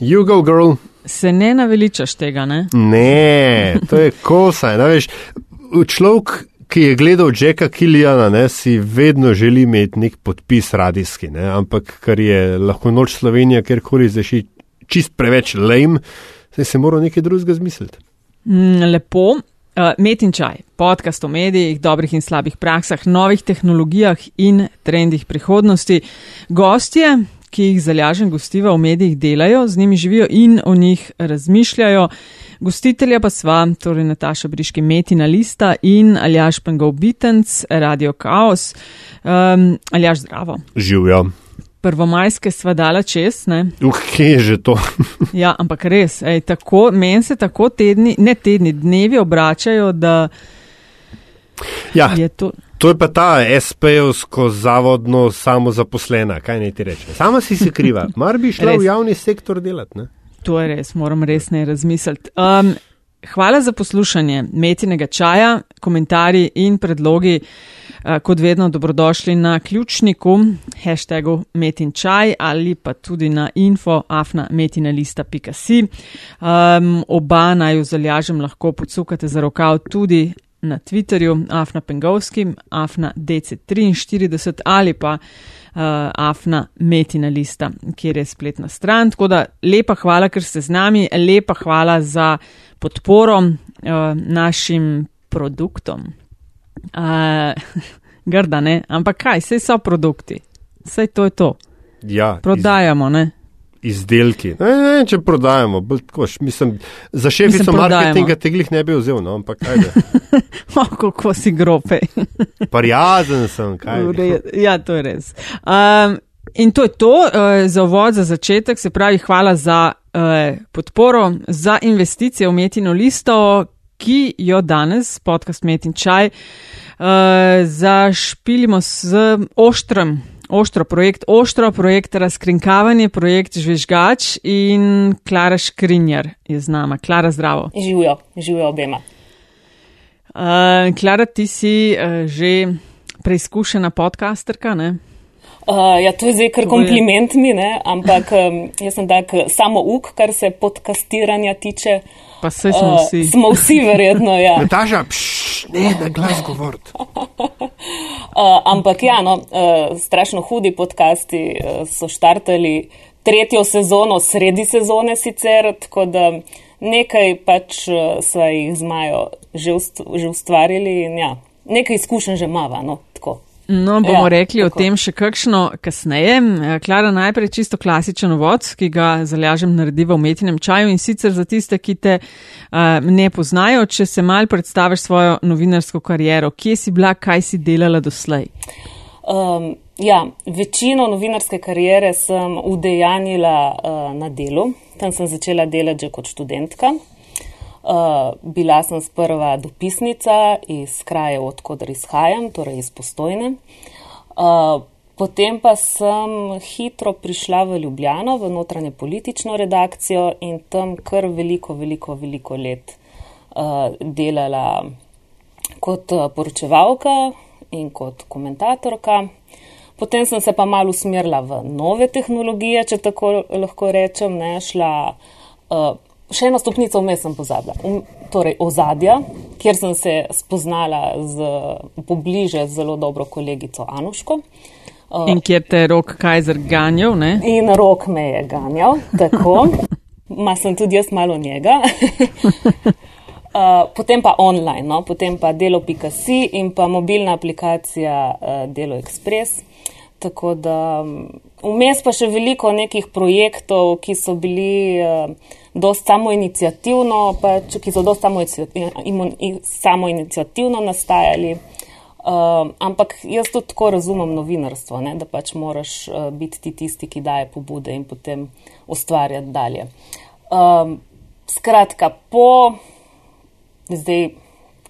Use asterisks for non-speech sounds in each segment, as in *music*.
You go, girl. Se ne naveličaš tega, ne? Ne, to je kosa. ne, veš, Človek, ki je gledal Jacka Killiana, ne, si vedno želi imeti nek podpis radijski, ne, ampak kar je lahko noč Slovenija, kjerkoli zaši čist preveč lame, se je moral nekaj drugega zmisliti. Mm, lepo. Uh, Met in čaj, podcast o medijih, dobrih in slabih praksah, novih tehnologijah in trendih prihodnosti. Gostje, ki jih zalažen gostiva v medijih delajo, z njimi živijo in o njih razmišljajo. Gostitelja pa sva, torej Nataša Briški Metina Lista in Aljaš Pengov Bitenc, Radio Chaos. Um, Aljaš zdravo. Živijo. Prvomajske sva dala čez, ne? Uh, kje je že to? *laughs* ja, ampak res, ej, tako, meni se tako tedni, ne tedni, dnevi obračajo, da ja. je to. To je pa ta SP-ovsko zavodno samozaposlena, kaj naj ti reče. Sama si se kriva, *laughs* mar bi šla v javni sektor delati, ne? To je res, moram res ne razmisliti. Um, hvala za poslušanje metinega čaja, komentarji in predlogi. Uh, kot vedno, dobrodošli na ključniku, hashtagu metin čaj ali pa tudi na info afnametinalista.si. Um, oba naj jo zalažem lahko podsukate za rokav tudi na Twitterju, Afna Pengovski, Afna DC43 ali pa uh, Afna Metina Lista, kjer je spletna stran. Tako da lepa hvala, ker ste z nami, lepa hvala za podporo uh, našim produktom. Uh, *laughs* grda ne, ampak kaj, vse so produkti, vse to je to. Ja, Prodajamo, ne? Izdelki. Ne, ne, če prodajamo, koš, mislim, za šefico marketinga teglih ne bi vzel, no, ampak kaj je. oh, kako si grope. *laughs* Parjazen sem, kaj je. Ja, to je res. Um, in to je to uh, za uvod, za začetek, se pravi, hvala za uh, podporo, za investicije v metino listo, ki jo danes, podcast Metin Čaj, uh, zašpilimo z oštrem Oštro projekt, oštro projekt razkrinkavanje, projekt žvižgač in Klara Škrinjar je z nama. Klara, zdravo. Živijo, živijo obema. Uh, Klara, ti si uh, že preizkušena podcasterka, ne? Uh, ja, to je zdaj kar kompliment mi, ne? ampak *laughs* um, jaz sem tak samo uk, kar se podcastiranja tiče. Pa se smo vsi. Uh, smo vsi, verjetno, ja. *laughs* Nataža, pšš, ne, da glas govoriti. *laughs* Uh, ampak ja, no, uh, strašno hudi podcasti uh, so štartali tretjo sezono, sredi sezone sicer, tako da nekaj pač uh, so jih z Majo že, ust že ustvarili in ja, nekaj izkušenj že mava, no, tako. No, bomo ja, rekli tako. o tem še kakšno kasneje. Klara, najprej čisto klasičen vod, ki ga zalažem narediva v umetnem čaju in sicer za tiste, ki te uh, ne poznajo, če se mal predstaviš svojo novinarsko kariero, kje si bila, kaj si delala doslej. Um, ja, večino novinarske kariere sem udejanila uh, na delu. Tam sem začela delati že kot študentka. Uh, bila sem sprva dopisnica iz kraja, odkudar izhajam, torej iz postojne. Uh, potem pa sem hitro prišla v Ljubljano, v notranje politično redakcijo in tam kar veliko, veliko, veliko let uh, delala kot poročevalka in kot komentatorka. Potem sem se pa malo usmerila v nove tehnologije, če tako lahko rečem, ne šla. Uh, še eno stopnico vmes sem pozabila. Um, torej, ozadja, kjer sem se spoznala z pobliže z zelo dobro kolegico Anuško. Uh, in kjer te je rok Kajzer ganjal, ne? In rok me je ganjal, tako. *laughs* Ma sem tudi jaz malo njega. *laughs* Uh, potem pa online, no? potem pa delo.si in pa mobilna aplikacija uh, Delo Express. Tako da vmes pa še veliko nekih projektov, ki so bili uh, dosti samoinicijativno, pač, ki so dosti samoinicijativno nastajali. Uh, ampak jaz to tako razumem novinarstvo, ne? da pač moraš uh, biti ti tisti, ki daje pobude in potem ustvarjati dalje. Um, skratka, po zdaj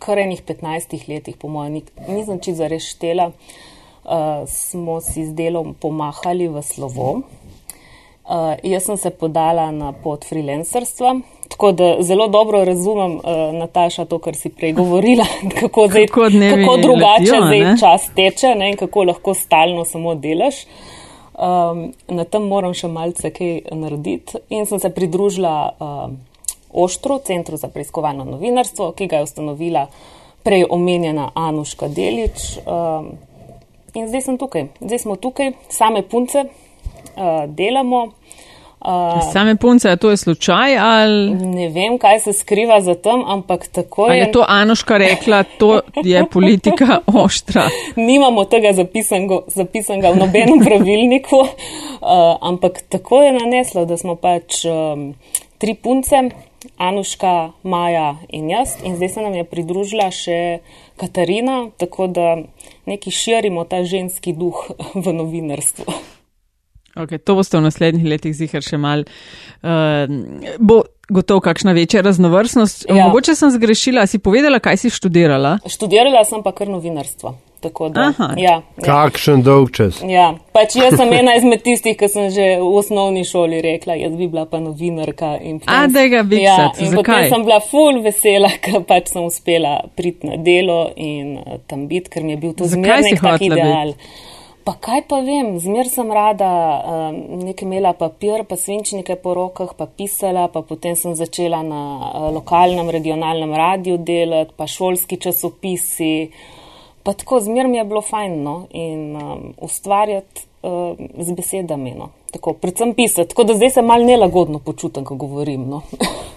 kar enih 15 letih, po mojem, nisem čisto zares štela, uh, smo si z delom pomahali v slovo. Uh, jaz sem se podala na pot freelancerstva, tako da zelo dobro razumem, uh, Nataša, to, kar si prej govorila, *laughs* kako, zdaj, kako drugače letijo, zdaj čas teče ne, in kako lahko stalno samo delaš. Um, na tem moram še malce kaj narediti in sem se pridružila um, Oštru, Centru za preiskovalno novinarstvo, ki ga je ustanovila prej omenjena Anuška Delič. Um, in zdaj sem tukaj. Zdaj smo tukaj, same punce, uh, delamo. Uh, Same punce, to je slučaj ali? Ne vem, kaj se skriva za tem, ampak tako je. A je to Anuška rekla, to je politika *laughs* oštra. Nimamo tega zapisanega, zapisanega v nobenem *laughs* pravilniku, uh, ampak tako je naneslo, da smo pač um, tri punce, Anuška, Maja in jaz, in zdaj se nam je pridružila še Katarina, tako da neki širimo ta ženski duh *laughs* v novinarstvu. Okay, to boste v naslednjih letih zihar še mal. Uh, bo gotovo kakšna večja raznovrstnost. Ja. Mogoče sem zgrešila, si povedala, kaj si študirala? Študirala sem pa kar novinarstvo. Da, ja, ja. Kakšen dolg čas. Ja, pač jaz sem ena izmed tistih, ki sem že v osnovni šoli rekla, jaz bi bila pa novinarka. A, da ga bi ja, in potem sem bila ful vesela, ker pač sem uspela priti na delo in uh, tam biti, ker mi je bil to zmerno nek ideal. Biti? Pa kaj pa vem, zmer sem rada um, nekaj imela papir, pa svinčnike po rokah, pa pisala, pa potem sem začela na uh, lokalnem, regionalnem radiju delati, pa šolski časopisi. Pa tako zmer mi je bilo fajn no? in um, ustvarjati uh, z besedami. No? Tako, predvsem pisati, tako da zdaj se mal nelagodno počutim, ko govorim. No?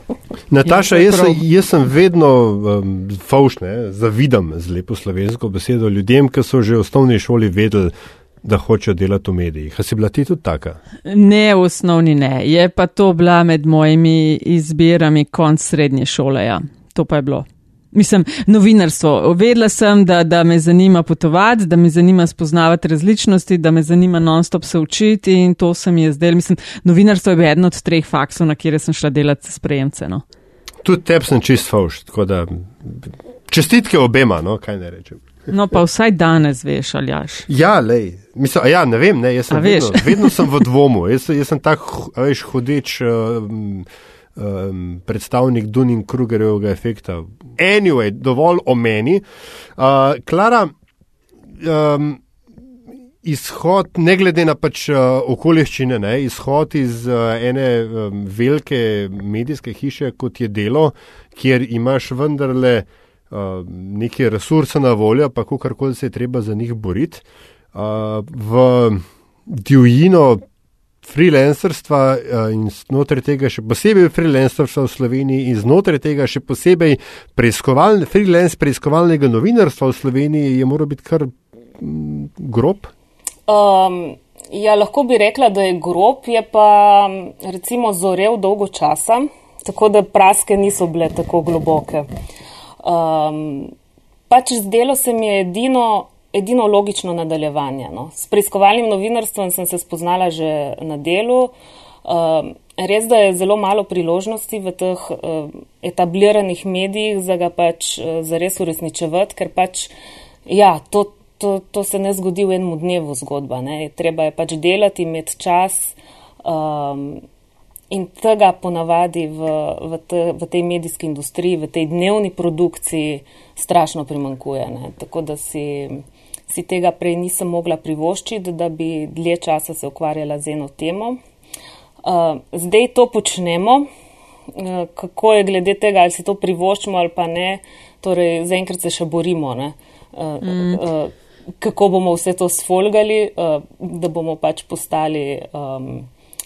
*laughs* Nataša, jaz, jaz sem vedno um, faušne, zavidam z lepo slovensko besedo ljudem, ki so že v osnovni šoli vedeli, da hočejo delati v medijih. A si bila ti tudi taka? Ne, v osnovni ne. Je pa to bila med mojimi izbirami konc srednje šole. Ja. To pa je bilo. Mislim, novinarstvo. Vedela sem, da, da me zanima potovati, da me zanima spoznavati različnosti, da me zanima non-stop se učiti in to se mi je zdelo. Mislim, novinarstvo je bil eden od treh faksov, na kjer sem šla delati s prejemce. No. Tudi tebi sem čist fauš, tako da čestitke obema, no, kaj ne rečem. No, pa vsaj danes veš, ali jaš. Ja, lej. Mislim, ja, ne vem, ne, jaz sem vedno, vedno sem v dvomu. Jaz, jaz sem tak, veš, hodeč. Uh, um, predstavnik Dunning-Krugerjevega efekta. Anyway, dovolj o meni. Uh, Klara, um, izhod, ne glede na pač uh, okoliščine, ne, izhod iz uh, ene um, velike medijske hiše, kot je delo, kjer imaš vendarle uh, neke resurse na voljo, pa kako se je treba za njih boriti. Uh, v divjino freelancerstva eh, in znotraj tega še posebej freelancerstva v Sloveniji in znotraj tega še posebej preiskovalne, freelance preiskovalnega novinarstva v Sloveniji je mora biti kar mm, grob? Um, ja, lahko bi rekla, da je grob, je pa recimo zorev dolgo časa, tako da praske niso bile tako globoke. Um, pač zdelo se mi je edino edino logično nadaljevanje. No. S preiskovalnim novinarstvom sem se spoznala že na delu. Uh, res, da je zelo malo priložnosti v teh uh, etabliranih medijih za ga pač uh, zares uresničevati, ker pač, ja, to, to, to se ne zgodi v enem dnevu zgodba. Ne. Treba je pač delati, imeti čas. Um, In tega ponavadi v, v, te, v tej medijski industriji, v tej dnevni produkciji, strašno primankuje. Ne. Tako da si si tega prej nisem mogla privoščiti, da bi dlje časa se ukvarjala z eno temo. Uh, zdaj to počnemo, uh, kako je glede tega, ali si to privoščimo ali pa ne, torej zaenkrat se še borimo, uh, mm. uh, kako bomo vse to sfolgali, uh, da bomo pač postali um,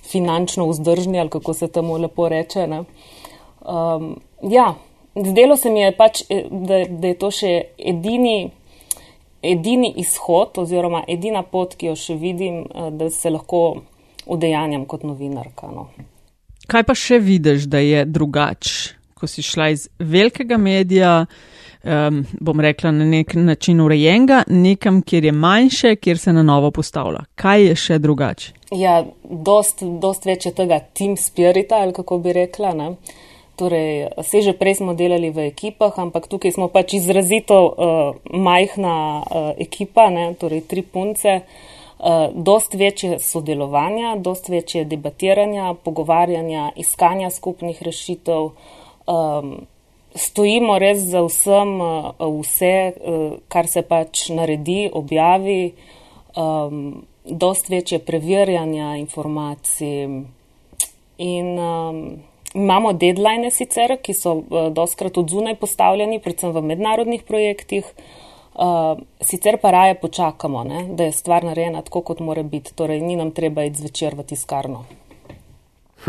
finančno vzdržni ali kako se temu lepo reče. Um, ja, zdelo se mi je pač, da, da je to še edini edini izhod oziroma edina pot, ki jo še vidim, eh, da se lahko udejanjam kot novinarka. No. Kaj pa še vidiš, da je drugače, ko si šla iz velikega medija, um, bom rekla na nek način urejenega, nekam, kjer je manjše, kjer se na novo postavlja? Kaj je še drugače? Ja, dost, dost več je tega team spirita, ali kako bi rekla. Ne? Torej, vse že prej smo delali v ekipah, ampak tukaj smo pač izrazito uh, majhna uh, ekipa, ne, torej tri punce, uh, dost večje sodelovanja, dost večje debatiranja, pogovarjanja, iskanja skupnih rešitev. Um, stojimo res za vsem, uh, vse, uh, kar se pač naredi, objavi. Um, dost večje preverjanja informacij in um, imamo deadline sicer, ki so uh, doskrat od zunaj postavljeni, predvsem v mednarodnih projektih. Uh, sicer pa raje počakamo, ne, da je stvar narejena tako, kot mora biti. Torej, ni nam treba iti zvečer v tiskarno.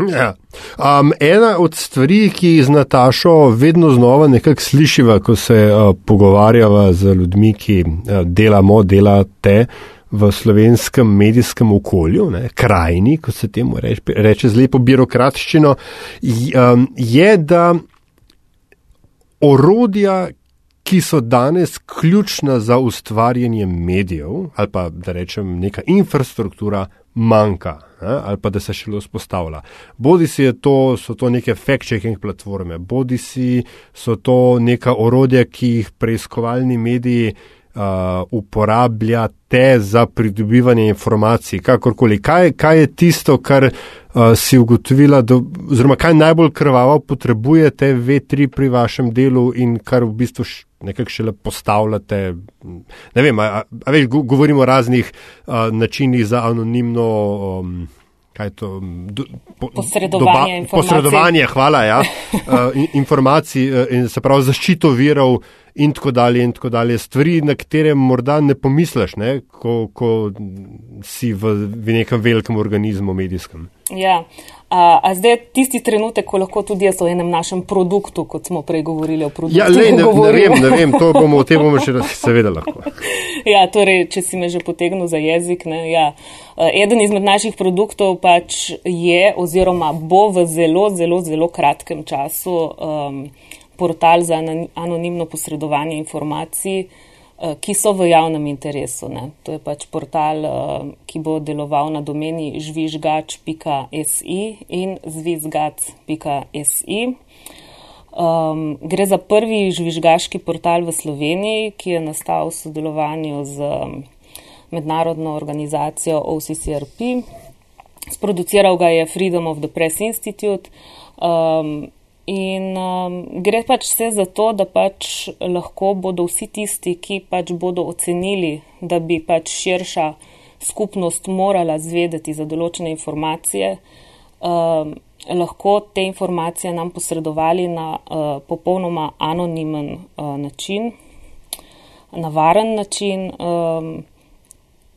Ja. Um, ena od stvari, ki z Natašo vedno znova nekako slišiva, ko se uh, pogovarjava z ljudmi, ki uh, delamo, delate v slovenskem medijskem okolju, ne, krajini, kot se temu reče, reče z lepo birokratščino, um, je, da orodja, ki so danes ključna za ustvarjanje medijev, ali pa da rečem neka infrastruktura, manjka ne, ali pa da se šele vzpostavlja. Bodi si to, so to neke fact-checking platforme, bodi si so to neka orodja, ki jih preiskovalni mediji uporabljate za pridobivanje informacij, kakorkoli. Kaj, kaj je tisto, kar uh, si ugotovila, do, oziroma kaj najbolj krvavo potrebujete V3 pri vašem delu in kar v bistvu nekako šele postavljate. Ne vem, a, a veš, govorimo o raznih a, načinih za anonimno. Um, To, do, po, posredovanje, doba, posredovanje, hvala, ja, *laughs* uh, informacij in se pravi zaščito virov in tako dalje in tako dalje. Stvari, na katere morda ne pomisliš, ne, ko, ko si v, v nekem velikem organizmu medijskem. Ja, A, a zdaj je tisti trenutek, ko lahko tudi jaz o enem našem produktu, kot smo prej govorili o produktu. Ja, le, ne, ne vem, ne vem, to bomo, o tem bomo še *laughs* seveda lahko. Ja, torej, če si me že potegnil za jezik, ne, ja. Eden izmed naših produktov pač je oziroma bo v zelo, zelo, zelo kratkem času um, portal za anonimno posredovanje informacij. Eh, ki so v javnem interesu. Ne. To je pač portal, eh, ki bo deloval na domeni žvižgač.si in zvizgac.si. Um, gre za prvi žvižgaški portal v Sloveniji, ki je nastal v sodelovanju z mednarodno organizacijo OCCRP. Sproduciral ga je Freedom of the Press Institute. Um, In um, gre pač vse za to, da pač lahko bodo vsi tisti, ki pač bodo ocenili, da bi pač širša skupnost morala zvedeti za določene informacije, um, lahko te informacije nam posredovali na uh, popolnoma anonimen uh, način, na varen način. Um,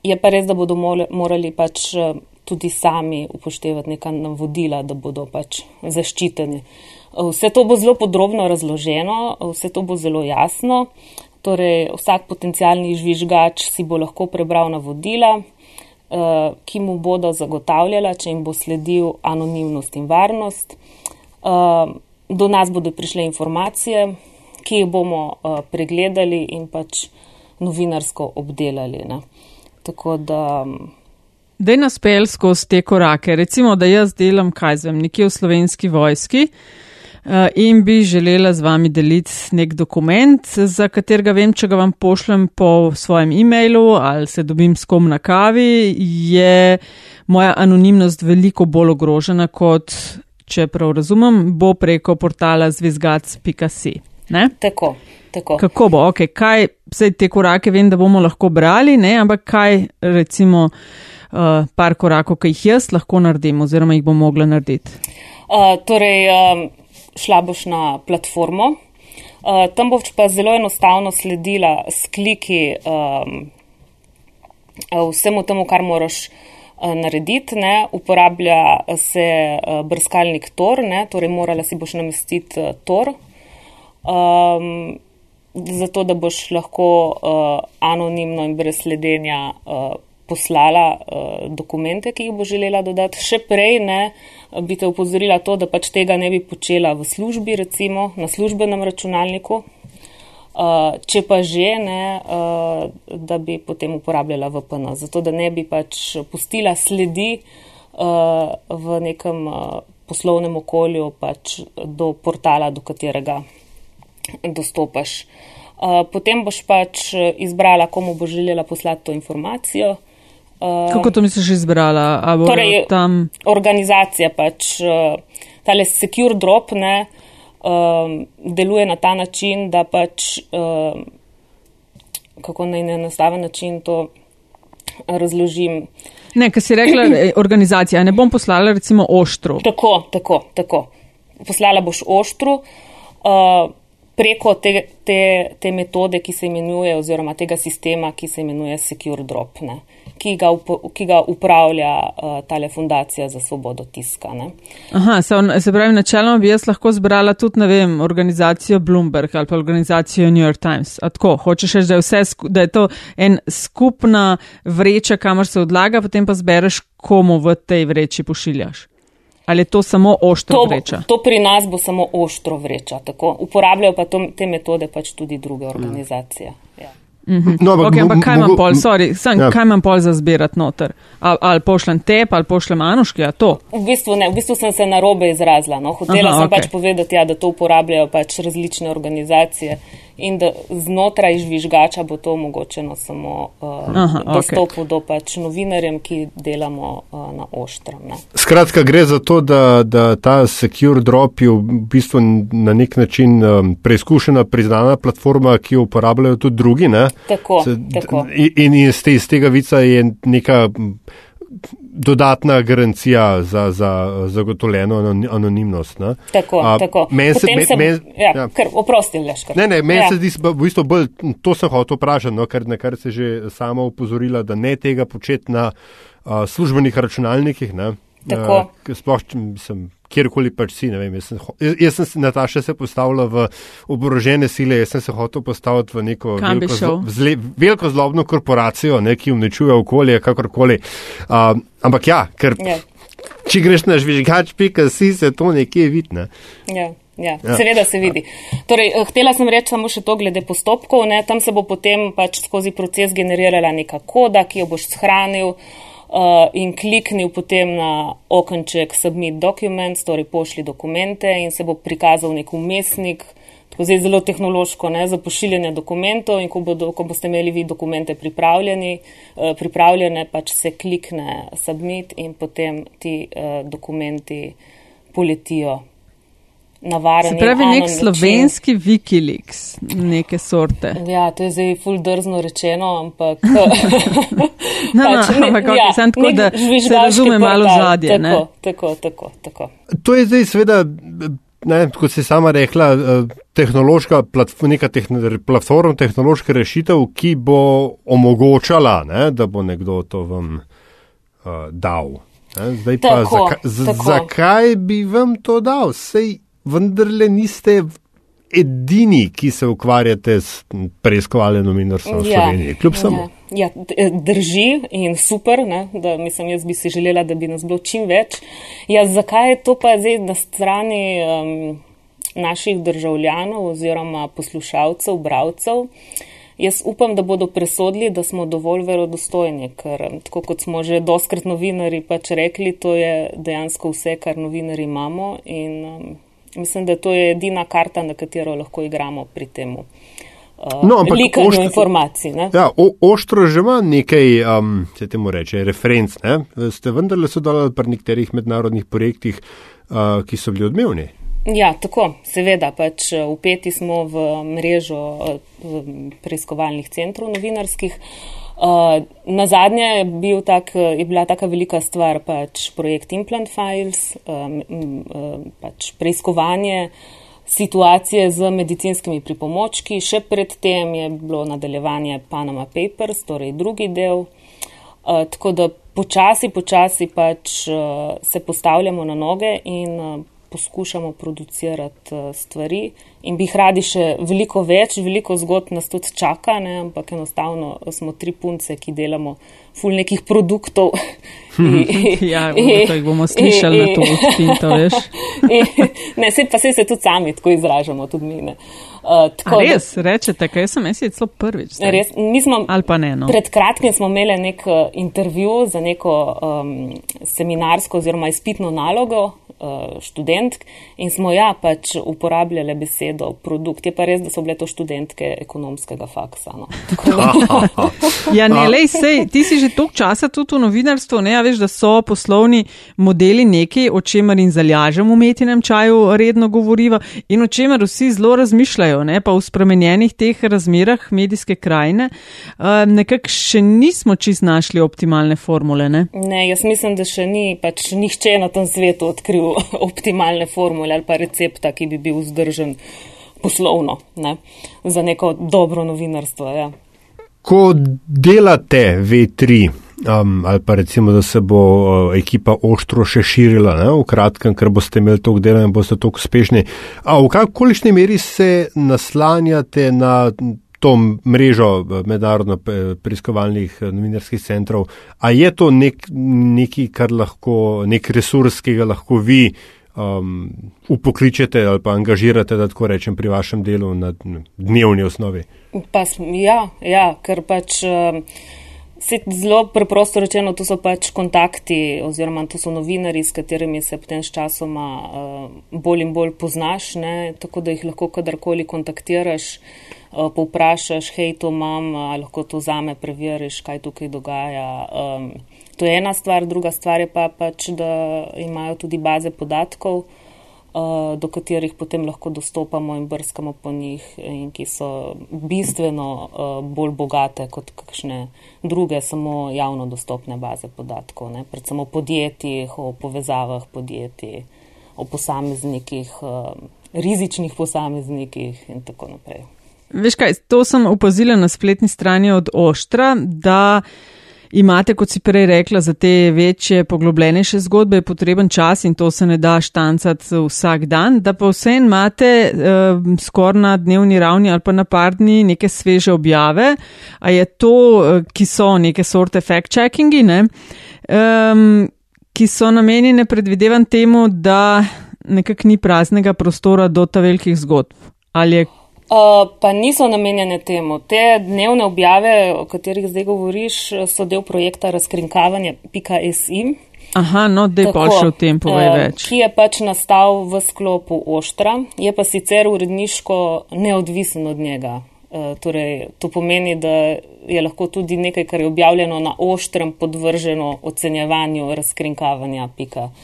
je pa res, da bodo morali pač uh, tudi sami upoštevati neka navodila, da bodo pač zaščiteni. Vse to bo zelo podrobno razloženo, vse to bo zelo jasno. Torej, vsak potencijalni žvižgač si bo lahko prebral navodila, eh, ki mu bodo zagotavljala, če jim bo sledil anonimnost in varnost. Eh, do nas bodo prišle informacije, ki jih bomo eh, pregledali in pač novinarsko obdelali. Ne. Tako da. Da je nas pel skozi te korake. Recimo, da jaz delam, kaj zvem, nekje v slovenski vojski. Eh, in bi želela z vami deliti nek dokument, za katerega vem, če ga vam pošljem po svojem e-mailu ali se dobim s kom na kavi, je moja anonimnost veliko bolj ogrožena kot, če prav razumem, bo preko portala zvizgac.si. Tako, tako. Kako bo, ok, kaj vse te korake vem, da bomo lahko brali, ne? ampak kaj recimo uh, par korakov, ki jih jaz lahko naredim oziroma jih bom mogla narediti. Uh, torej, um šla boš na platformo. Uh, tam boš pa zelo enostavno sledila s kliki um, vsemu temu, kar moraš uh, narediti. Ne. Uporablja se uh, brskalnik Tor, ne. torej morala si boš namestiti uh, Tor. Um, zato, da boš lahko uh, anonimno in brez sledenja uh, poslala uh, dokumente, ki jih bo želela dodati. Še prej ne, bi te upozorila to, da pač tega ne bi počela v službi, recimo na službenem računalniku. Uh, če pa že ne, uh, da bi potem uporabljala VPN, zato da ne bi pač pustila sledi uh, v nekem uh, poslovnem okolju pač do portala, do katerega dostopaš. Uh, potem boš pač izbrala, komu bo želela poslati to informacijo. Uh, Kako to misliš izbrala? Torej, tam... Organizacija pač, uh, tale secure drop ne, uh, deluje na ta način, da pač, uh, kako naj na enostaven način to razložim. Ne, ker si rekla eh, *clears throat* organizacija, ne bom poslala recimo oštru. Tako, tako, tako. Poslala boš oštru. Uh, preko te, te, te metode, ki se imenuje, oziroma tega sistema, ki se imenuje Secure Drop, ne, ki, ga ki ga upravlja uh, tale fundacija za svobodo tiska. Ne. Aha, se, on, se pravi, načeloma bi jaz lahko zbrala tudi, ne vem, organizacijo Bloomberg ali pa organizacijo New York Times. A tako, hočeš reči, da, da je to en skupna vreča, kamor se odlaga, potem pa zbereš, komu v tej vreči pošiljaš. Ali je to samo oštro to, vreča? To pri nas bo samo oštro vreča. Tako. Uporabljajo pa to, te metode pač tudi druge organizacije. Mm. -hmm. no, ampak, okay, ampak kaj imam pol, sorry, sem, ja. kaj imam pol za zbirati noter? Ali, ali pošljem tep, ali pošljem Anuški, a to? V bistvu ne, v bistvu sem se narobe izrazila. No. Hotela Aha, sem okay. pač povedati, ja, da to uporabljajo pač različne organizacije in da znotraj žvižgača bo to omogočeno samo uh, Aha, dostopu okay. do pač novinarjem, ki delamo uh, na oštrem. Ne. Skratka, gre za to, da, da ta Secure Drop je v bistvu na nek način um, preizkušena, priznana platforma, ki jo uporabljajo tudi drugi. Ne? Tako, Se, tako. In, in iz, te, iz tega vica je neka dodatna garancija za, za zagotovljeno anonimnost. Ne? Tako, A, tako. Men se, men, sem, men, ja, ja. Kar, oprosti, Leškar. Ne, ne, meni ja. se zdi, v bistvu bolj, to sem hotel vprašati, no, ker nekar se že sama upozorila, da ne tega početi na uh, službenih računalnikih. Ne? Tako. Uh, sploh, sem, kjerkoli pač si. Vem, jaz, sem, jaz sem Nataša se postavila v oborožene sile, jaz sem se hotel postaviti v neko veliko, zlo, zle, veliko zlobno korporacijo, ne, ki uničuje okolje, kakorkoli. Uh, ampak ja, ker ja. če greš na žvižgač, pika si se to nekje vidne. Ja. Ja, ja. Seveda se vidi. Torej, eh, htela sem reči samo še to glede postopkov. Ne? Tam se bo potem pač skozi proces generirala neka koda, ki jo boš shranil. Uh, uh, in kliknil potem na okenček Submit Documents, torej pošli dokumente in se bo prikazal nek umestnik, tako zdaj zelo tehnološko, ne, za pošiljanje dokumentov in ko, bodo, ko boste imeli vi dokumente pripravljeni, uh, pripravljene, pač se klikne Submit in potem ti uh, dokumenti poletijo navaren. Se pravi, nek slovenski Wikileaks, neke sorte. Ja, to je zdaj full drzno rečeno, ampak. *laughs* *laughs* no, pač, no, ampak ja, sem tako, da se razume malo zadje. Tako, tako, tako, tako. To je zdaj seveda. Ne, kot si sama rekla, eh, tehnološka neka tehn platforma, tehnološka rešitev, ki bo omogočala, ne, da bo nekdo to vam uh, dal. Ne, zdaj tako, pa, zaka, zakaj bi vam to dal? Sej vendarle niste edini, ki se ukvarjate s preiskovalnim novinarstvom v ja, Sloveniji. Kljub samo. Ja, ja, drži in super, ne, da mislim, jaz bi si želela, da bi nas bilo čim več. Ja, zakaj je to pa zdaj na strani um, naših državljanov oziroma poslušalcev, bravcev? Jaz upam, da bodo presodili, da smo dovolj verodostojni, ker tako kot smo že doskrat novinari pač rekli, to je dejansko vse, kar novinari imamo in um, Mislim, da to je edina karta, na katero lahko igramo pri tem. Uh, no, likanju oštro, informacij. Ne? Ja, o, oštro že ima nekaj, um, se temu reče, referenc. Ne? Ste vendarle sodelovali pri nekaterih mednarodnih projektih, uh, ki so bili odmevni. Ja, tako, seveda, pač upeti smo v mrežo uh, preiskovalnih centrov novinarskih. Uh, Uh, na zadnje je, bil tak, je bila taka velika stvar pač projekt Implant Files, um, um, pač preiskovanje situacije z medicinskimi pripomočki. Še predtem je bilo nadaljevanje Panama Papers, torej drugi del. Uh, tako da počasi, počasi pač uh, se postavljamo na noge in uh, poskušamo producirati uh, stvari in bi jih radi še veliko več, veliko zgodb nas tudi čaka, ne? ampak enostavno smo tri punce, ki delamo ful nekih produktov. *laughs* *laughs* ja, to jih bomo slišali na to odpinto, veš. *laughs* ne, se pa se, se tudi sami tako izražamo, tudi mi. Ne? Uh, tako, res, da, rečete, kaj sem jaz celo prvič. Res, smo, Ali pa ne. No. Pred kratkim smo imeli nek uh, intervju za neko um, seminarsko oziroma izpitno nalogo študentk in smo ja pač uporabljali besedo produkt. Je pa res, da so bile to študentke ekonomskega faksa. No. *laughs* *laughs* ja, ne, lej, sej, ti si že toliko časa tudi v novinarstvu, ne, a veš, da so poslovni modeli neki, o čemer in zaljažem v metinem čaju redno govoriva in o čemer vsi zelo razmišljajo, ne, pa v spremenjenih teh razmerah medijske krajine, uh, nekako še nismo čist našli optimalne formule. Ne? ne, jaz mislim, da še ni pač nihče na tem svetu odkril *laughs* optimalne formule ali pa recepta, ki bi bil vzdržen poslovno ne, za neko dobro novinarstvo. Ja. Ko delate V3, um, ali pa recimo, da se bo uh, ekipa ostro še širila, ne, v kratkem, ker boste imeli toliko dela in boste toliko uspešni, a v kakšni meri se naslanjate na to mrežo uh, mednarodno preiskovalnih uh, novinarskih centrov, a je to nek, neki, kar lahko, nek resurs, ki ga lahko vi um, upokličete ali pa angažirate, da tako rečem, pri vašem delu na dnevni osnovi? Pa, ja, ja, ker pač. Um, zelo preprosto rečeno, to so pač kontakti, oziroma to so novinari, s katerimi se potem s časoma uh, bolj in bolj poznaš, ne? tako da jih lahko kadarkoli kontaktiraš, uh, povprašaš, hej, to imam, lahko to zame preveriš, kaj tukaj dogaja. Um, To je ena stvar, druga stvar je pa pač, da imajo tudi baze podatkov, uh, do katerih potem lahko dostopamo in brskamo po njih, in ki so bistveno uh, bolj bogate kot kakšne druge, samo javno dostopne baze podatkov, ne? predvsem o podjetjih, o povezavah podjetij, o posameznikih, uh, rizičnih posameznikih in tako naprej. Veš kaj, to sem opazila na spletni strani od Oštra, da imate, kot si prej rekla, za te večje, poglobljenejše zgodbe potreben čas in to se ne da štancati vsak dan, da pa vse imate uh, skoraj na dnevni ravni ali pa na par dni neke sveže objave, a je to, uh, ki so neke sorte fact-checkingi, ne, um, ki so namenjene predvidevan temu, da nekak ni praznega prostora do ta velikih zgodb. Ali je Uh, pa niso namenjene temu. Te dnevne objave, o katerih zdaj govoriš, so del projekta razkrinkavanje.si. Aha, no, da je pa še v tem povej uh, več. Ki je pač nastal v sklopu Oštra, je pa sicer uredniško neodvisen od njega. Uh, torej, to pomeni, da je lahko tudi nekaj, kar je objavljeno na Oštrem, podvrženo ocenjevanju razkrinkavanja.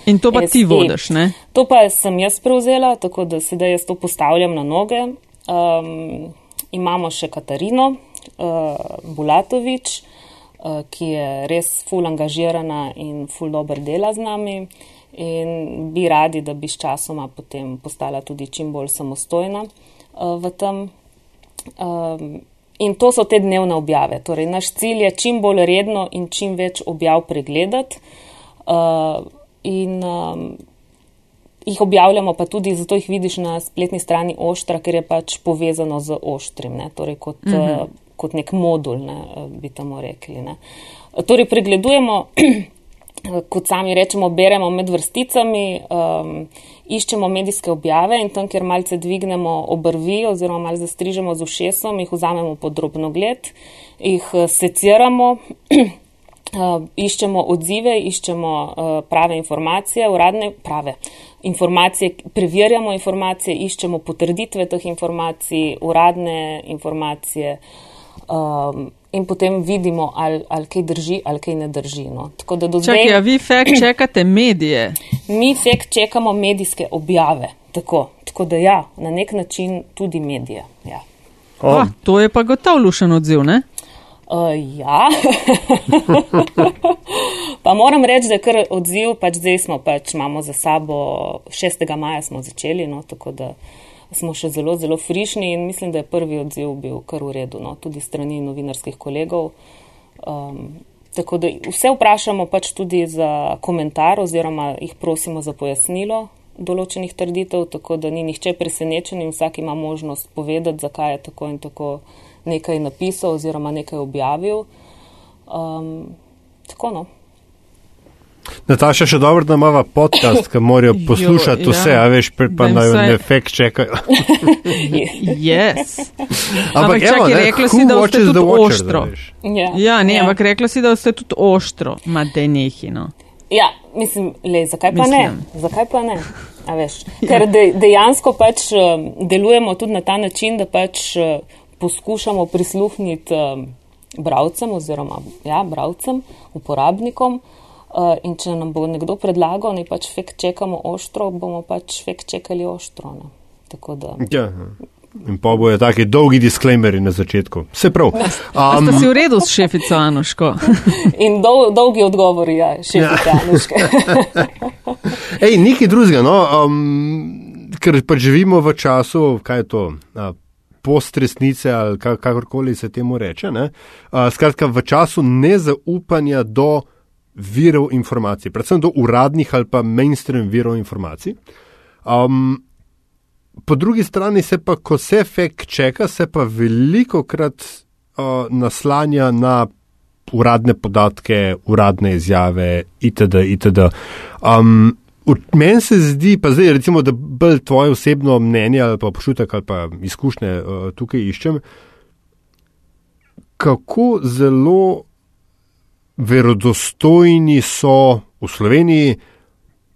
In to pa SI. ti vodiš, ne? To pa sem jaz prevzela, tako da sedaj jaz to postavljam na noge. Um, imamo še Katarino uh, Bulatovič, uh, ki je res ful angažirana in ful dober dela z nami in bi radi, da bi s časoma potem postala tudi čim bolj samostojna uh, v tem. Um, in to so te dnevne objave. Torej, naš cilj je čim bolj redno in čim več objav pregledati. Uh, in um, jih objavljamo pa tudi, zato jih vidiš na spletni strani Oštra, ker je pač povezano z Oštrim, ne? torej kot, uh mhm. -huh. kot nek modul, ne? bi tamo rekli. Ne? Torej pregledujemo, *clears throat* kot sami rečemo, beremo med vrsticami, um, iščemo medijske objave in tam, kjer malce dvignemo obrvi oziroma malce zastrižemo z ušesom, jih vzamemo podrobno gled, jih eh, seciramo. *clears throat* Uh, iščemo odzive, iščemo uh, prave informacije, uradne prave informacije, preverjamo informacije, iščemo potrditve teh informacij, uradne informacije um, in potem vidimo, ali, ali kaj drži, ali kaj ne drži. No. Čakaj, zdaj, a vi fakt čekate medije? Mi fakt čekamo medijske objave, tako, tako da ja, na nek način tudi medije. Ja. Oh. Ah, to je pa gotovo lušen odziv, ne? Uh, ja, *laughs* pa moram reči, da je kar odziv, pač zdaj smo, pač imamo za sabo 6. maja smo začeli, no, tako da smo še zelo, zelo frišni in mislim, da je prvi odziv bil kar v redu, no, tudi strani novinarskih kolegov. Um, tako da vse vprašamo pač tudi za komentar oziroma jih prosimo za pojasnilo določenih trditev, tako da ni nihče presenečen in vsak ima možnost povedati, zakaj je tako in tako nekaj napisal oziroma nekaj objavil. Um, tako no. Nataša, še dobro, da imamo podcast, ki morajo *laughs* poslušati jo, vse, ja. a veš, pa naj ne efekt čakajo. yes. Ampak, čakaj, evo, rekla si, da ste tudi watcher, ostro. Da ja, ja, ne, ja. ampak rekla si, da ste tudi ostro, ma denehino. ja, mislim, le, zakaj pa mislim. ne? Zakaj pa ne? Veš, *laughs* ker de, dejansko pač um, delujemo tudi na ta način, da pač uh, poskušamo prisluhniti um, bravcem oziroma ja, bravcem, uporabnikom. Uh, in če nam bo nekdo predlagal, ne pač fek čekamo ostro, bomo pač fek čekali ostro. Ja, in pa bojo taki dolgi disclaimeri na začetku. Se prav. *laughs* Um, ste si v redu s šefico Anuško? *laughs* in dol, dolgi odgovori, ja, šefica ja. Anuške. *laughs* Ej, nekaj drugega, no, um, ker pa živimo v času, kaj je to? Uh, Postresnice ali kakorkoli se temu reče. Uh, skratka, v času nezaupanja do virov informacij, predvsem do uradnih ali pa mainstream virov informacij. Um, po drugi strani se pa, ko se fek čeka, se pa veliko krat uh, naslanja na uradne podatke, uradne izjave itd. itd. Um, Meni se zdi, pa zdaj recimo, da bolj tvoje osebno mnenje ali pa pošutek ali pa izkušnje uh, tukaj iščem, kako zelo verodostojni so v Sloveniji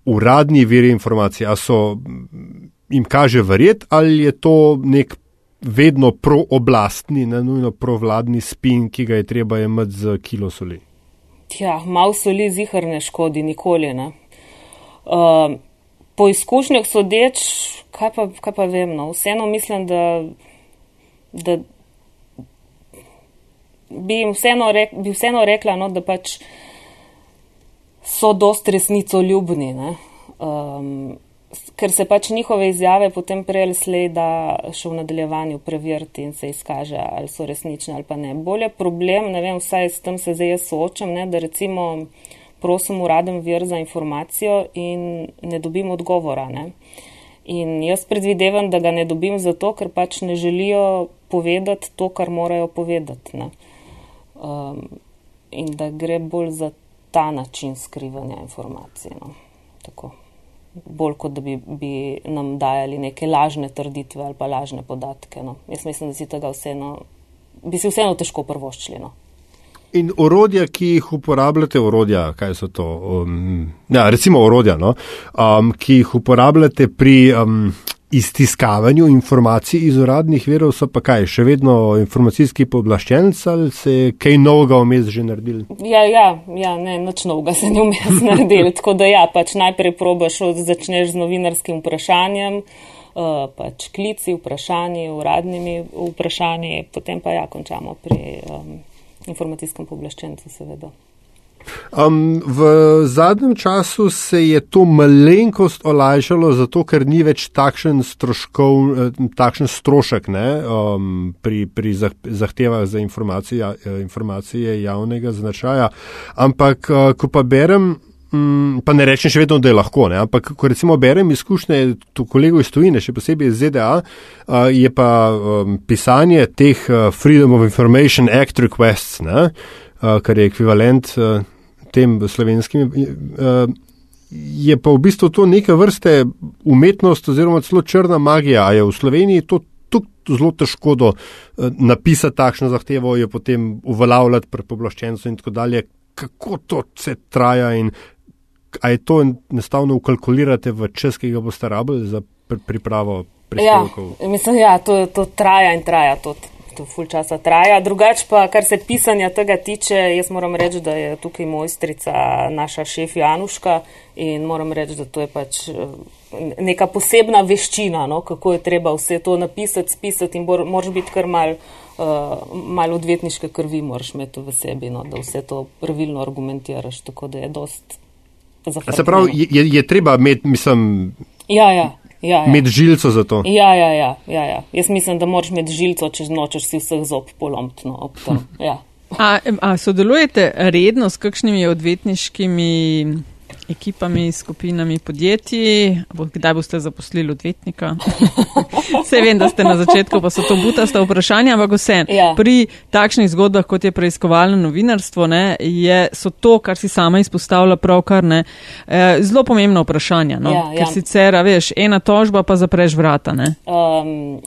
uradni viri informacij. A so jim kaže verjeti, ali je to nek vedno prooblastni, ne nujno provladni spin, ki ga je treba imeti z kilo soli. Ja, malo soli zihar ne škodi, nikoli ne. Uh, po izkušnjah sodeč, kaj pa, kaj pa vem, no, vseeno mislim, da, da bi vseeno, rek, bi vseeno rekla, no, da pač so dost resnico ljubni. Um, ker se pač njihove izjave potem prej ali slej da še v nadaljevanju preveriti in se izkaže, ali so resnične ali pa ne. Bolje problem, ne vem, vsaj s tem se zdaj jaz soočam, ne, da recimo prosim uraden vir za informacijo in ne dobim odgovora. Ne. In jaz predvidevam, da ga ne dobim zato, ker pač ne želijo povedati to, kar morajo povedati. Um, in da gre bolj za ta način skrivanja informacij. No. Tako bolj kot da bi, bi nam dajali neke lažne trditve ali pa lažne podatke. No. Jaz mislim, da si tega vseeno, bi si vseeno težko prvoščili. No. In orodja, ki jih uporabljate, orodja, kaj so to? Um, ja, recimo orodja, no, um, ki jih uporabljate pri um, iztiskavanju informacij iz uradnih verov, so pa kaj, še vedno informacijski pooblaščenc ali se je kaj novega vmes že naredil? Ja, ja, ja ne, nič novega se ni vmes *laughs* naredil. Tako da ja, pač najprej probaš, začneš z novinarskim vprašanjem, uh, pač klici, vprašanji, uradnimi vprašanji, potem pa ja, končamo pri um, informacijskem pooblaščencu, seveda. Um, v zadnjem času se je to malenkost olajšalo, zato ker ni več takšen, stroškov, eh, takšen strošek ne, um, pri, pri zahtevah za informacije, informacije javnega značaja. Ampak, uh, ko pa berem. Mm, pa ne rečem še vedno, da je lahko, ne? ampak ko recimo berem izkušnje kolegov iz tujine, še posebej iz ZDA, uh, je pa um, pisanje teh uh, Freedom of Information Act requests, uh, kar je ekvivalent uh, tem slovenskim, eh, je pa v bistvu to neke vrste umetnost oziroma celo črna magija. A je v Sloveniji to tako zelo težko do, eh, napisati takšno zahtevo, jo potem uveljavljati pred poblaščenco in tako dalje. Kako to se traja in a je to enostavno ukalkulirate v čas, ki ga boste rabili za pripravo prispevkov? Ja, mislim, ja, to, to traja in traja. To, to ful časa traja. Drugač pa, kar se pisanja tega tiče, jaz moram reči, da je tukaj mojstrica naša šef Januška in moram reči, da to je pač eh, neka posebna veščina, no, kako je treba vse to napisati, spisati in moraš biti kar mal, uh, mal odvetniške krvi, moraš imeti v sebi, no, da vse to pravilno argumentiraš, tako da je dost. Se pravi, je, je treba imeti, mislim. Ja, ja. Ja, ja. Med žilco za to. Ja, ja, ja, ja, ja. Jaz mislim, da moraš med žilco, če nočeš si vseh zob polomtno. *laughs* Ja. A, a sodelujete redno s kakšnimi odvetniškimi ekipami, skupinami podjetij, kdaj boste zaposlili odvetnika. *laughs* Vse vem, da ste na začetku, pa so to butaste vprašanja, ampak vse. Ja. Pri takšnih zgodbah, kot je preiskovalno novinarstvo, ne, je, so to, kar si sama izpostavlja pravkar, ne, eh, zelo pomembno vprašanje. No? Ja, ja. Ker sicer, veš, ena tožba pa zapreš vrata. Ne? Um,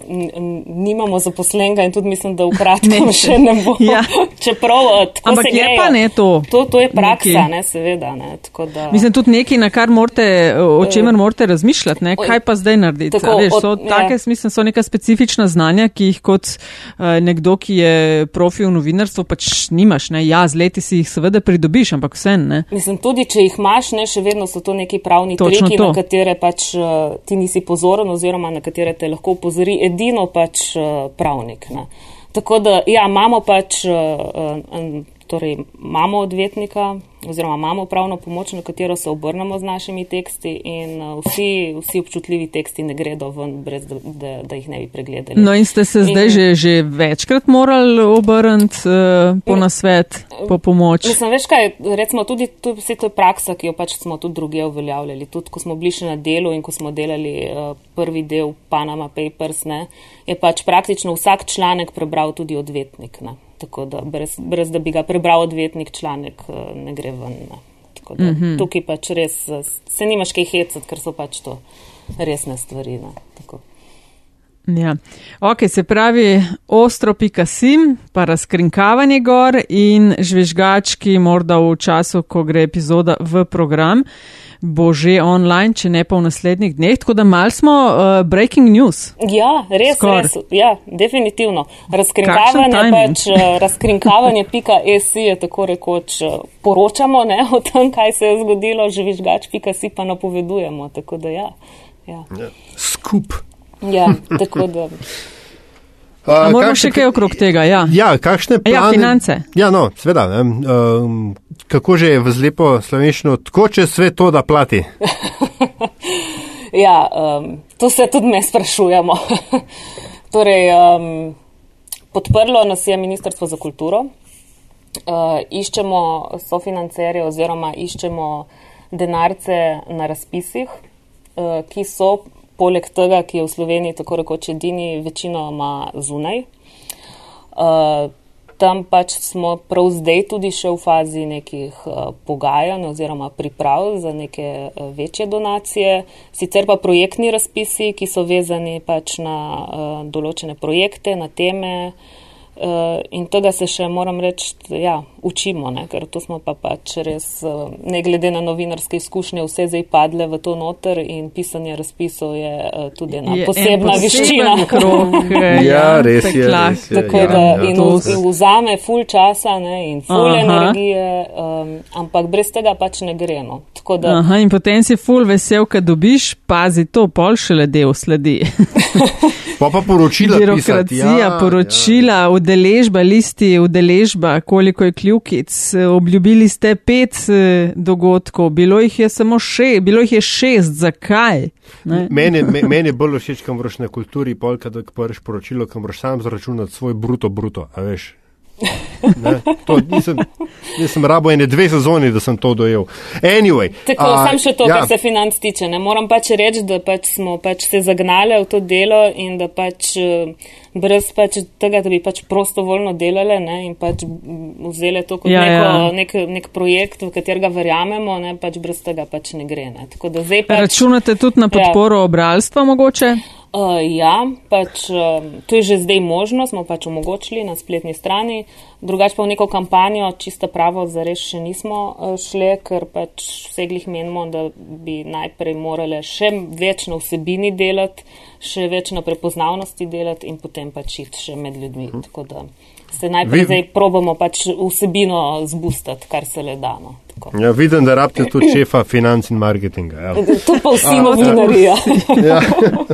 nimamo zaposlenega in tudi mislim, da v kratkem še ne bo. *laughs* Ja. Čeprav eh, Ampak je grejo. pa ne to. To, to je praksa, Nekaj. ne, seveda. Ne, tako da, Mislim, tudi nekaj, na kar morate, o čemer morate razmišljati, ne? Kaj pa zdaj narediti. Tako, Veš, so, od- take, ja. mislim, so neka specifična znanja, ki jih kot uh, nekdo, ki je profi v novinarstvu, pač nimaš. Ne? Ja, z leti si jih seveda pridobiš, ampak vse ne. Mislim, tudi če jih imaš, ne, še vedno so to neki pravni Točno triki, to. na katere pač uh, ti nisi pozoren oziroma na katere te lahko upozori edino pač uh, pravnik. Ne. Tako da, ja, imamo pač, uh, uh, torej imamo odvetnika oziroma imamo pravno pomoč, na katero se obrnemo z našimi teksti in uh, vsi, vsi občutljivi teksti ne gredo ven, brez da, da, da jih ne bi pregledali. No in ste se zdaj In- že, že večkrat morali obrniti uh, po nasvet, po pomoč. Mislim, veš kaj, recimo tudi to, vse to je praksa, ki jo pač smo tudi druge uveljavljali. Tudi ko smo bili še na delu in ko smo delali uh, prvi del Panama Papers, ne, je pač praktično vsak članek prebral tudi odvetnik. Ne. Tako da brez, brez da bi ga prebral odvetnik, članek uh, ne gre ven. Ne. Tako da mm -hmm. tukaj pač res uh, se nimaš kaj hecati, ker so pač to resne stvari. Ne. Tako. Ja. Ok, se pravi, ostro pika sim, pa razkrinkavanje gor in žvižgački morda v času, ko gre epizoda v program, bo že online, če ne pa v naslednjih dneh. Tako da mal smo uh, breaking news. Ja, res, Skoraj. res. Ja, definitivno. Razkrinkavanje, pač, eh, razkrinkavanje.si *laughs* je tako rekoč eh, poročamo ne, o tem, kaj se je zgodilo, žvižgač.si pa napovedujemo. Tako da ja. Ja, Skup. ja tako da. A A, moramo kakšne- še kaj okrog tega, ja. Ja, kakšne Ja, plane? finance. Ja, no, sveda. Ne, um, kako že je v zlepo slovenščino, tako če sve to da plati. *laughs* Ja, um, to se tudi me sprašujemo. *laughs* torej, um, podprlo nas je Ministrstvo za kulturo. Uh, iščemo sofinancerje oziroma iščemo denarce na razpisih, uh, ki so poleg tega, ki je v Sloveniji tako rekoč edini, večinoma zunaj. Uh, tam pač smo prav zdaj tudi še v fazi nekih uh, pogajanj oziroma priprav za neke uh, večje donacije. Sicer pa projektni razpisi, ki so vezani pač na uh, določene projekte, na teme. Uh, in tega se še moram reči, ja, učimo, ne? ker to smo pa pač res, uh, ne glede na novinarske izkušnje, vse zdaj padle v to noter in pisanje razpisov je uh, tudi ena Je posebna veščina. Krog, eh, *laughs* Ja, res je, res je. Tako Ja, da ja, in s- vzame ful časa ne, in ful Aha. energije, um, ampak brez tega pač ne gre. No. Tako da, Aha, in potem si full vesel, kad dobiš, pazi to, pol šele del sledi. Pa pa poročila pisati. Birokracija, Ja, poročila, udeležba, listi, udeležba, koliko je kljukic. Obljubili ste pet eh, dogodkov, bilo jih je samo šest, bilo jih je šest, zakaj? Ne? Meni, me, meni je bolj všeč, kam vrš na kulturi, polka, da prviš poročilo, kam vrš sam zračunati svoj bruto, bruto, a veš. Ne, to nisem, nisem rabo ene dve sezoni, da sem to dojel. Anyway, tako a, sam še to, ja, kar se financ tiče. Ne. Moram pač reči, da pač smo pač se zagnali v to delo in da pač eh, brez pač tega, da bi pač prostovoljno delali ne, in pač vzeli to kot Ja, ja, ja. neko, nek, nek projekt, v katerega verjamemo, ne, pač brez tega pač ne gre. Ne. Tako da zdaj pač. Računate tudi na podporo ja. obralstva mogoče? Uh, ja, pač um, to je že zdaj možno, smo pač omogočili na spletni strani. Drugače pa v neko kampanjo, čista pravo, zares še nismo uh, šli, ker pač vse glih menimo, da bi najprej morali še več na vsebini delati, še več na prepoznavnosti delati in potem pač iti še med ljudmi. Tako da se najprej Vi- zdaj probamo pač vsebino zbustati, kar se le da. No. Tako. Ja, vidim, da rabite tudi šefa financ in marketinga. Ja. To pa vsi novinarija. Ja.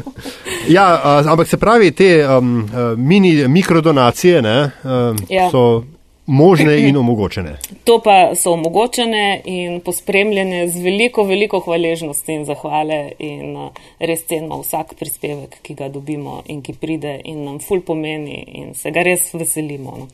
*laughs* ja, a, ampak se pravi, te um, uh, mini mikrodonacije ne, um, Ja. so možne *laughs* in omogočene. To pa so omogočene in pospremljene z veliko, veliko hvaležnosti in zahvale in uh, res cenimo vsak prispevek, ki ga dobimo in ki pride in nam ful pomeni in se ga res veselimo.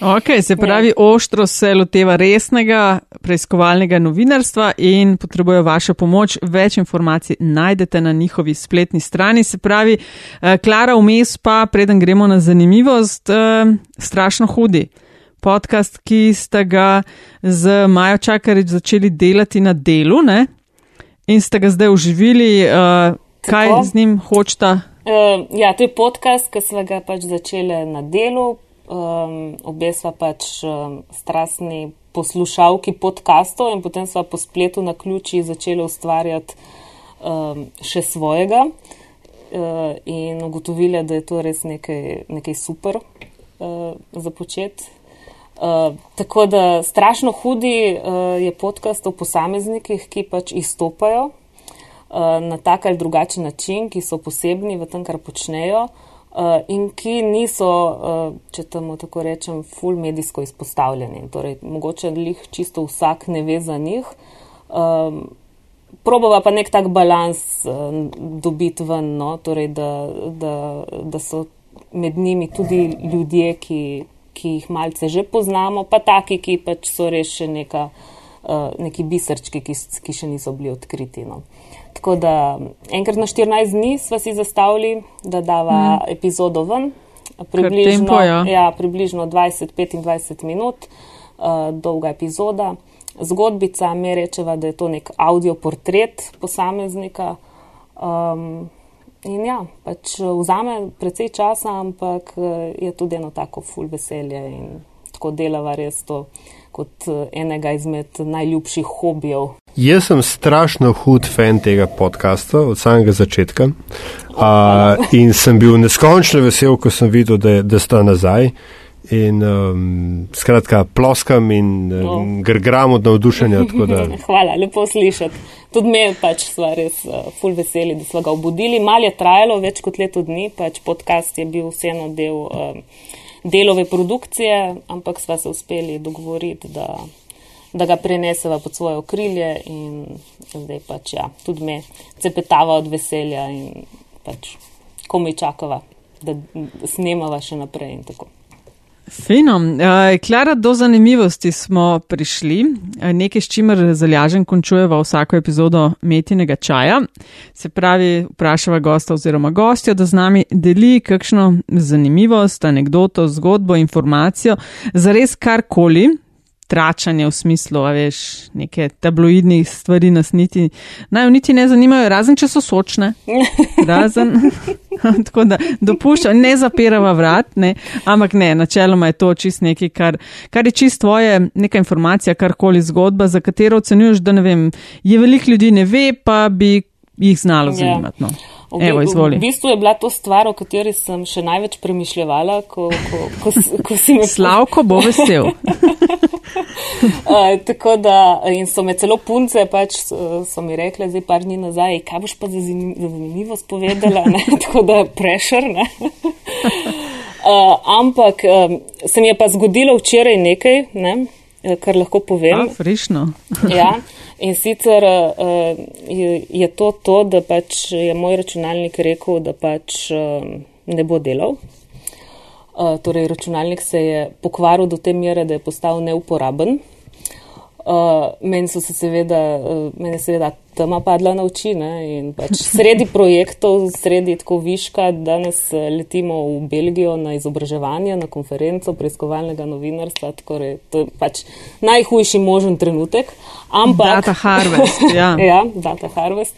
No, ok, se pravi, ja. oštro se loteva resnega preiskovalnega novinarstva in potrebujejo vašo pomoč. Več informacij najdete na njihovi spletni strani. Se pravi, uh, Klara, vmes pa, preden gremo na zanimivost, uh, strašno hudi podcast, ki ste ga z Majo Čakarič začeli delati na delu ne? in ste ga zdaj uživili. Uh, kaj Tako? z njim hočete? Uh, ja, to je podcast, ki smo ga pač začeli na delu. Um, obe sva pač um, strastni poslušalki podkastov in potem sva po spletu na ključi začeli ustvarjati um, še svojega uh, in ugotovili, da je to res nekaj, nekaj super uh, za početi. Uh, tako da strašno hudi uh, je podcast o posameznikih, ki pač izstopajo uh, na tak ali drugačen način, ki so posebni v tem, kar počnejo uh, in ki niso, uh, če temu tako rečem, full medijsko izpostavljeni. Torej, mogoče jih čisto vsak ne ve za njih. Um, probava pa nek tak balans uh, dobiti ven, no? torej, da, da, da so med njimi tudi ljudje, ki ki jih malce že poznamo, pa taki, ki pač so res še neka, uh, neki bisrčki, ki, ki še niso bili odkriti. No. Tako da enkrat na 14 dni smo si zastavili, da dava mm. epizodo ven, približno, tempo, ja. Ja, približno 20-25 minut, uh, dolga epizoda. Zgodbica mi rečeva, da je to nek audio portret posameznika. Um, In ja, pač eh, vzame precej časa, ampak eh, je tudi eno tako ful veselje in tako delava res to kot eh, enega izmed najljubših hobijev. Jaz sem strašno hud fan tega podcasta od samega začetka uh, in sem bil neskončno vesel, ko sem videl, da, da sta nazaj. In um, skratka, ploskam in um, no. grgram od navdušenja. *laughs* Hvala, lepo slišati. Tudi me pač smo res uh, full veseli, da smo ga obudili. Mal je trajalo več kot leto dni, pač podcast je bil vseeno del um, delove produkcije, ampak smo se uspeli dogovoriti, da, da ga preneseva pod svoje okrilje in zdaj pač ja, tudi me cepetava od veselja in pač komi čakava, da snemava še naprej in tako. Fino. Uh, Klara, do zanimivosti smo prišli. Uh, nekaj, s čimer zalažen končujeva vsako epizodo metinega čaja. Se pravi, vprašava gosta oziroma gostjo, da z nami deli kakšno zanimivost, anegdoto, zgodbo, informacijo, za res karkoli, tračanje v smislu, a veš, neke tabloidnih stvari nas niti, naj niti ne zanimajo, razen če so sočne. *laughs* Razen, *laughs* tako da dopušča, ne zapirava vrat, ne, ampak ne, načeloma je to čist nekaj, kar, kar je čist tvoje, neka informacija, karkoli zgodba, za katero ocenjuješ, da ne vem, je veliko ljudi ne ve, pa bi jih znalo ja. zanimati. No. Evo, v, v bistvu je bila to stvar, o kateri sem še največ premišljala, ko, ko, ko, ko si me. Slavko bo vesel. *laughs* uh, *laughs* tako da, in so me celo punce, pač so mi rekle, zdaj par dni nazaj, kaj boš pa za zanimivost povedala, ne? *laughs* tako da prešer. Uh, *laughs* ampak um, se mi je pa zgodilo včeraj nekaj, ne? kar lahko povem. Frišno. ja. In sicer uh, je, je to to, da pač je moj računalnik rekel, da pač uh, ne bo delal. Uh, torej, računalnik se je pokvaril do te mere, da je postal neuporaben. Uh, meni so se seveda, uh, meni seveda tema padla na oči ne? in pač *laughs* sredi projektov, sredi tako viška, danes letimo v Belgijo na izobraževanje, na konferenco preiskovalnega novinarstva, tako da to je pač najhujši možen trenutek. Ampak, data harvest, *laughs* ja. ja, data harvest.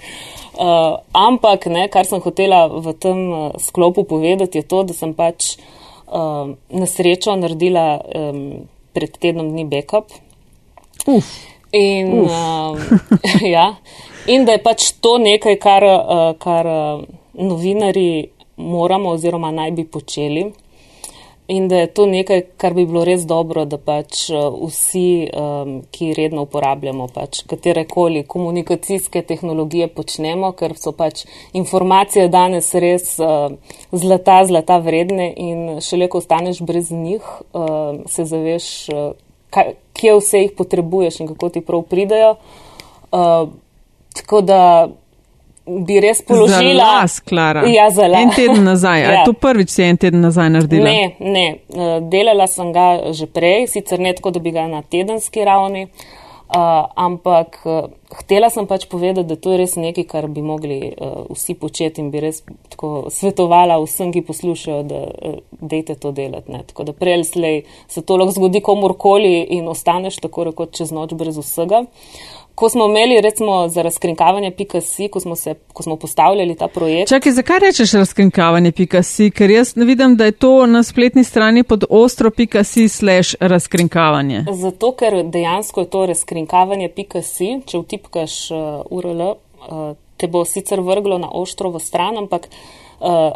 Uh, ampak, ne, kar sem hotela v tem sklopu povedati, je to, da sem pač uh, na srečo naredila um, pred tednom dni backup. Uf. In, Uf. Uh, *laughs* ja, in da je pač to nekaj, kar, uh, kar uh, novinari moramo oziroma naj bi počeli. In da je to nekaj, kar bi bilo res dobro, da pač vsi, um, ki redno uporabljamo pač katerekoli komunikacijske tehnologije počnemo, ker so pač informacije danes res uh, zlata, zlata vredne in šele ko ostaneš brez njih, uh, se zaveš, uh, kaj, kje vse jih potrebuješ in kako ti prav pridajo. Uh, tako da bi res položila. Za las, Klara. Ja, za las. En teden nazaj. ja. To prvič si en teden nazaj naredila? Ne, ne. Eh, delala sem ga že prej, sicer ne tako, da bi ga na tedenski ravni, uh, ampak uh, htela sem pač povedati, da to je res nekaj, kar bi mogli uh, vsi početi in bi res tako svetovala vsem, ki poslušajo, da uh, dejte to delati. Ne. Tako da prej ali slej se to lahko zgodi komorkoli in ostaneš tako rekoč čez noč brez vsega. Uh, ko smo imeli recimo za razkrinkavanje PKC, ko smo, se, ko smo postavljali ta projekt. Čakaj, zakaj rečeš razkrinkavanje PKC? Ker jaz ne vidim, da je to na spletni strani pod ostro PKC slash razkrinkavanje. Zato, ker dejansko je to razkrinkavanje PKC, če vtipkaš uh, URL, uh, te bo sicer vrglo na ostro v stran, ampak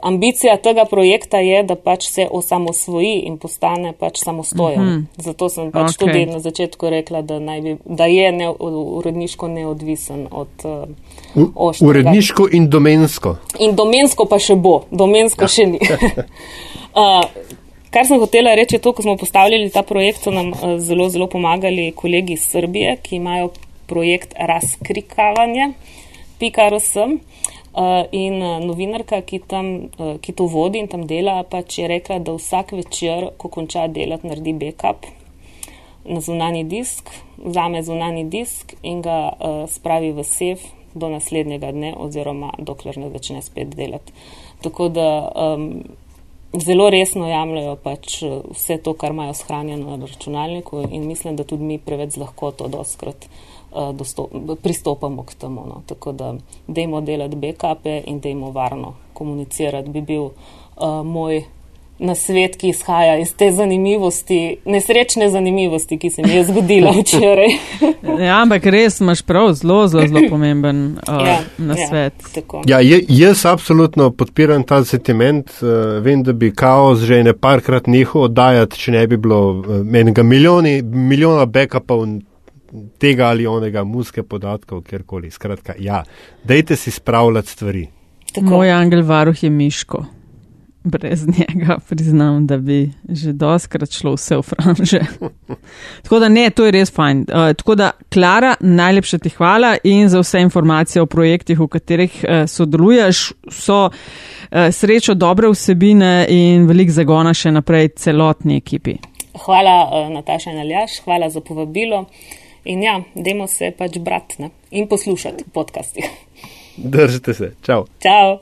ambicija tega projekta je, da pač se osamosvoji in postane pač samostojen. Mm -hmm. Zato sem pač okay. tudi na začetku rekla, da, bi, da je ne, uredniško neodvisen od uh, oštrega. Uredniško in domensko. In domensko pa še bo, domensko še ni. uh, *laughs* Kar sem hotela reči, je to, ko smo postavljali ta projekt, so nam uh, zelo, zelo pomagali kolegi iz Srbije, ki imajo projekt razkrikavanje. PKRS, Uh, in uh, novinarka, ki, tam, uh, ki to vodi in tam dela, pač je rekla, da vsak večer, ko konča delati, naredi backup na zunani disk, vzame zunani disk in ga uh, spravi v sef do naslednjega dne, oziroma dokler ne začne spet delati. Tako da um, zelo resno jemljajo pač vse to, kar imajo shranjeno na računalniku, in mislim, da tudi mi preveč lahko to doskrat. Eh, dostop, pristopamo k temu. No. Tako da dajmo delati backupe in dajmo varno komunicirati, bi bil uh, moj nasvet, ki izhaja iz te zanimivosti, nesrečne zanimivosti, ki se mi je zgodila *laughs* včeraj. ja, ampak res imaš prav zelo, zelo, zelo pomemben uh, ja, nasvet. Ja, ja, jaz absolutno podpiram ta sentiment. Uh, vem, da bi kaos že ne parkrat njihov oddajati, če ne bi bilo uh, milijoni, milijona backupov tega ali onega muske podatkov, kjerkoli. Skratka, ja, dejte si spravljati stvari. Tako. Moj angel varuh je Miško. Brez njega priznam, da bi že doskrat šlo vse v franže. *laughs* tako da ne, to je res fajn. Uh, tako da, Klara, najlepša ti hvala in za vse informacije o projektih, v katerih uh, sodeluješ. So uh, srečo dobre vsebine in velik zagona še naprej celotni ekipi. Hvala, uh, Nataša Naljaš, hvala za povabilo. In ja, dajmo se pač brati in poslušati podcasti. Držite se. Čau. Čau.